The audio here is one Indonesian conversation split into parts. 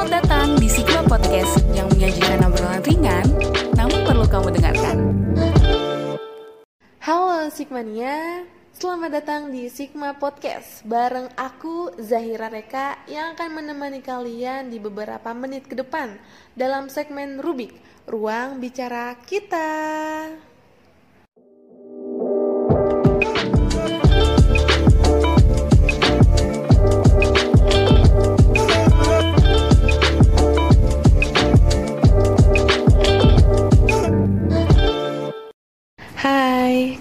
Selamat datang di Sigma Podcast yang menyajikan obrolan ringan, namun perlu kamu dengarkan. Halo Sigmania, selamat datang di Sigma Podcast bareng aku Zahira Reka yang akan menemani kalian di beberapa menit ke depan dalam segmen Rubik, ruang bicara kita.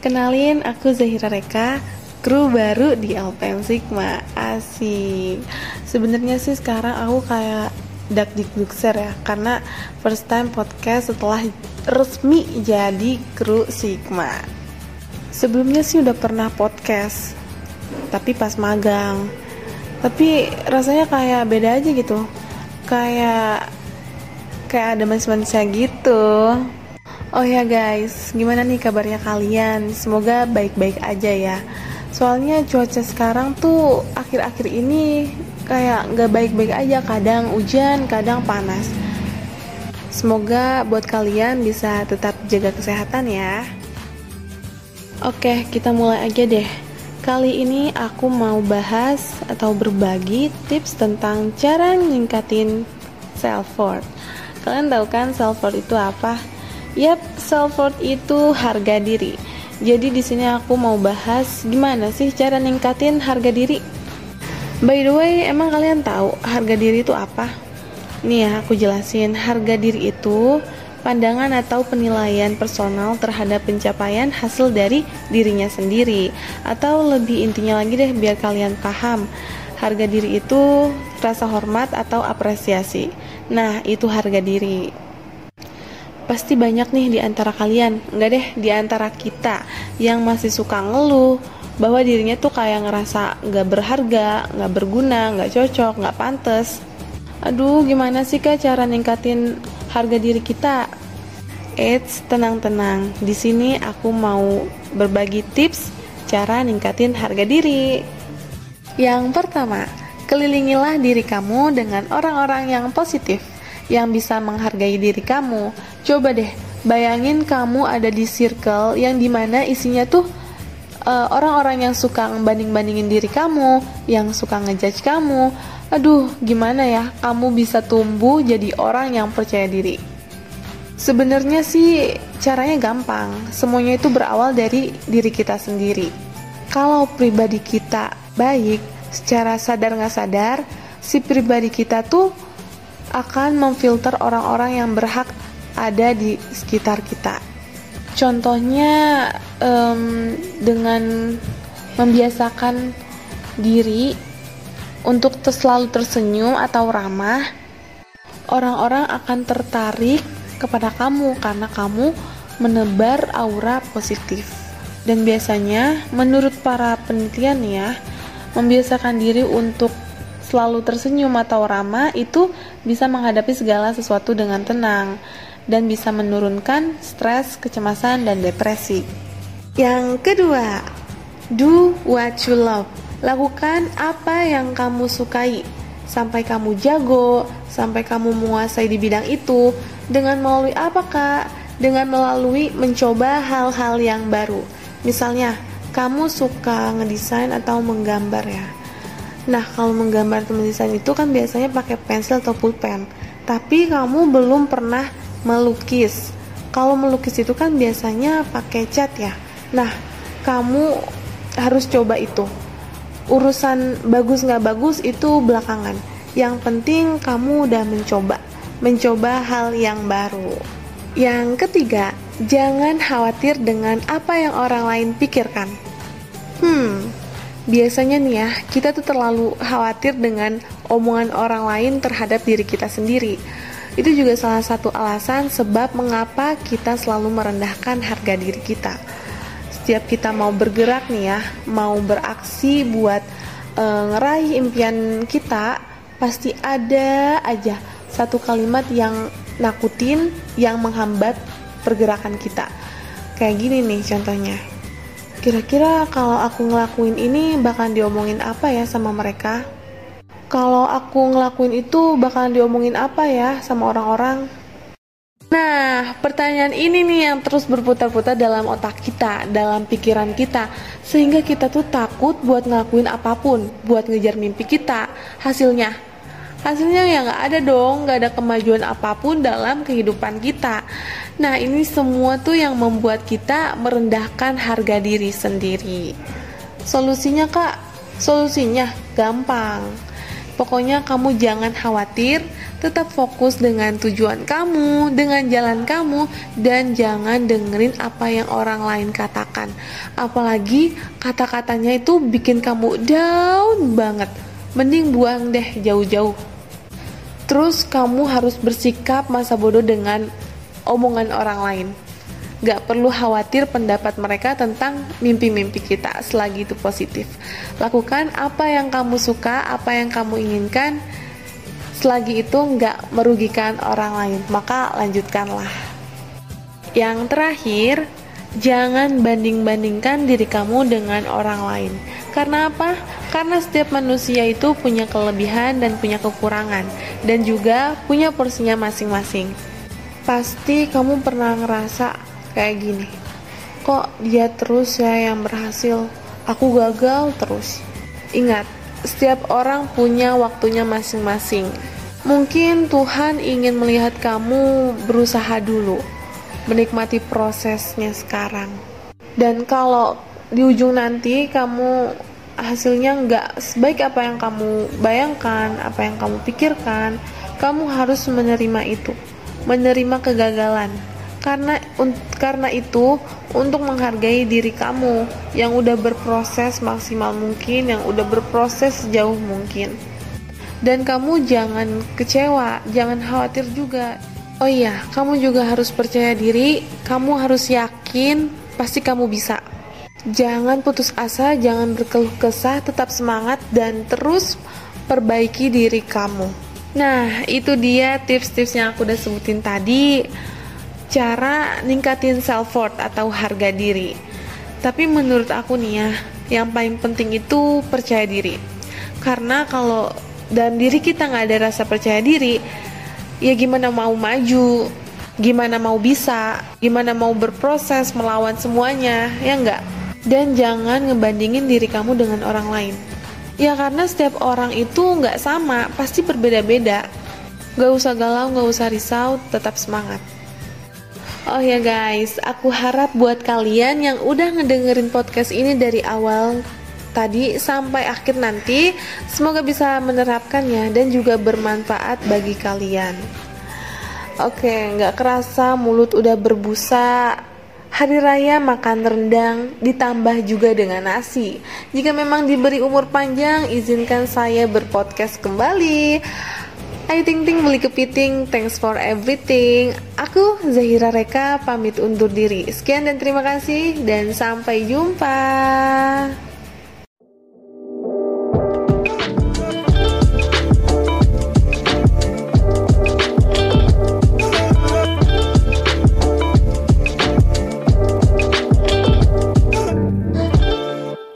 Kenalin aku Zahira Reka, kru baru di LPM Sigma. Asik. Sebenarnya sih sekarang aku kayak dak dikdukser ya, karena first time podcast setelah resmi jadi kru Sigma. Sebelumnya sih udah pernah podcast, tapi pas magang. Tapi rasanya kayak beda aja gitu. Kayak kayak ada manis-manisnya gitu. Oh ya guys, gimana nih kabarnya kalian? Semoga baik-baik aja ya. Soalnya cuaca sekarang tuh akhir-akhir ini kayak nggak baik-baik aja. Kadang hujan, kadang panas. Semoga buat kalian bisa tetap jaga kesehatan ya. Oke, kita mulai aja deh. Kali ini aku mau bahas atau berbagi tips tentang cara ningkatin self worth. Kalian tahu kan self worth itu apa? Yap, self worth itu harga diri. Jadi di sini aku mau bahas gimana sih cara ningkatin harga diri. By the way, emang kalian tahu harga diri itu apa? Nih ya, aku jelasin. Harga diri itu pandangan atau penilaian personal terhadap pencapaian hasil dari dirinya sendiri. Atau lebih intinya lagi deh biar kalian paham. Harga diri itu rasa hormat atau apresiasi. Nah, itu harga diri pasti banyak nih di antara kalian, enggak deh di antara kita yang masih suka ngeluh bahwa dirinya tuh kayak ngerasa nggak berharga, nggak berguna, nggak cocok, nggak pantas. Aduh, gimana sih kak cara ningkatin harga diri kita? Eits, tenang-tenang. Di sini aku mau berbagi tips cara ningkatin harga diri. Yang pertama, kelilingilah diri kamu dengan orang-orang yang positif yang bisa menghargai diri kamu. Coba deh, bayangin kamu ada di circle yang di mana isinya tuh eh, orang-orang yang suka ngebanding-bandingin diri kamu, yang suka ngejudge kamu. Aduh, gimana ya kamu bisa tumbuh jadi orang yang percaya diri? Sebenarnya sih caranya gampang. Semuanya itu berawal dari diri kita sendiri. Kalau pribadi kita baik, secara sadar nggak sadar, si pribadi kita tuh akan memfilter orang-orang yang berhak ada di sekitar kita. Contohnya um, dengan membiasakan diri untuk selalu tersenyum atau ramah, orang-orang akan tertarik kepada kamu karena kamu menebar aura positif. Dan biasanya, menurut para penelitian ya, membiasakan diri untuk selalu tersenyum atau ramah itu bisa menghadapi segala sesuatu dengan tenang dan bisa menurunkan stres, kecemasan, dan depresi. Yang kedua, do what you love. Lakukan apa yang kamu sukai sampai kamu jago, sampai kamu menguasai di bidang itu dengan melalui apa kak? Dengan melalui mencoba hal-hal yang baru. Misalnya, kamu suka ngedesain atau menggambar ya Nah, kalau menggambar tulisan itu kan biasanya pakai pensil atau pulpen. Tapi kamu belum pernah melukis. Kalau melukis itu kan biasanya pakai cat ya. Nah, kamu harus coba itu. Urusan bagus nggak bagus itu belakangan. Yang penting kamu udah mencoba, mencoba hal yang baru. Yang ketiga, jangan khawatir dengan apa yang orang lain pikirkan. Hmm, biasanya nih ya kita tuh terlalu khawatir dengan omongan orang lain terhadap diri kita sendiri itu juga salah satu alasan sebab mengapa kita selalu merendahkan harga diri kita. Setiap kita mau bergerak nih ya mau beraksi buat e, ngeraih impian kita pasti ada aja satu kalimat yang nakutin yang menghambat pergerakan kita. Kayak gini nih contohnya. Kira-kira kalau aku ngelakuin ini bakal diomongin apa ya sama mereka? Kalau aku ngelakuin itu bakalan diomongin apa ya sama orang-orang? Nah, pertanyaan ini nih yang terus berputar-putar dalam otak kita, dalam pikiran kita, sehingga kita tuh takut buat ngelakuin apa pun, buat ngejar mimpi kita. Hasilnya, hasilnya ya nggak ada dong, nggak ada kemajuan apa pun dalam kehidupan kita. Nah, ini semua tuh yang membuat kita merendahkan harga diri sendiri. Solusinya kak, solusinya gampang. Pokoknya kamu jangan khawatir, tetap fokus dengan tujuan kamu, dengan jalan kamu, dan jangan dengerin apa yang orang lain katakan. Apalagi kata-katanya itu bikin kamu down banget. Mending buang deh jauh-jauh. Terus kamu harus bersikap masa bodoh dengan omongan orang lain. Gak perlu khawatir pendapat mereka tentang mimpi-mimpi kita selagi itu positif. Lakukan apa yang kamu suka, apa yang kamu inginkan, selagi itu nggak merugikan orang lain, maka lanjutkanlah. Yang terakhir, jangan banding-bandingkan diri kamu dengan orang lain. Karena apa? Karena setiap manusia itu punya kelebihan dan punya kekurangan, dan juga punya porsinya masing-masing. Pasti kamu pernah ngerasa kayak gini, kok dia terus ya yang berhasil, aku gagal terus. Ingat, setiap orang punya waktunya masing-masing. Mungkin Tuhan ingin melihat kamu berusaha dulu, menikmati prosesnya sekarang. Dan kalau di ujung nanti kamu hasilnya nggak sebaik apa yang kamu bayangkan, apa yang kamu pikirkan, kamu harus menerima itu, menerima kegagalan karena karena itu untuk menghargai diri kamu yang udah berproses maksimal mungkin yang udah berproses sejauh mungkin. Dan kamu jangan kecewa jangan khawatir juga. Oh iya kamu juga harus percaya diri kamu harus yakin pasti kamu bisa. Jangan putus asa jangan berkeluh kesah tetap semangat dan terus perbaiki diri kamu. Nah itu dia tips-tips yang aku udah sebutin tadi cara ningkatin self worth atau harga diri. Tapi menurut aku nih ya, yang paling penting itu percaya diri. Karena kalau dalam diri kita nggak ada rasa percaya diri, ya gimana mau maju, gimana mau bisa, gimana mau berproses melawan semuanya, ya nggak? Dan jangan ngebandingin diri kamu dengan orang lain. Ya karena setiap orang itu nggak sama, pasti berbeda-beda. Gak usah galau, gak usah risau, tetap semangat. Oh ya guys, aku harap buat kalian yang udah ngedengerin podcast ini dari awal tadi sampai akhir nanti, semoga bisa menerapkannya dan juga bermanfaat bagi kalian. Oke, nggak kerasa mulut udah berbusa. Hari raya makan rendang ditambah juga dengan nasi. Jika memang diberi umur panjang, izinkan saya berpodcast kembali. Ayo ting ting beli kepiting, thanks for everything. Aku Zahira Reka pamit undur diri. Sekian dan terima kasih dan sampai jumpa.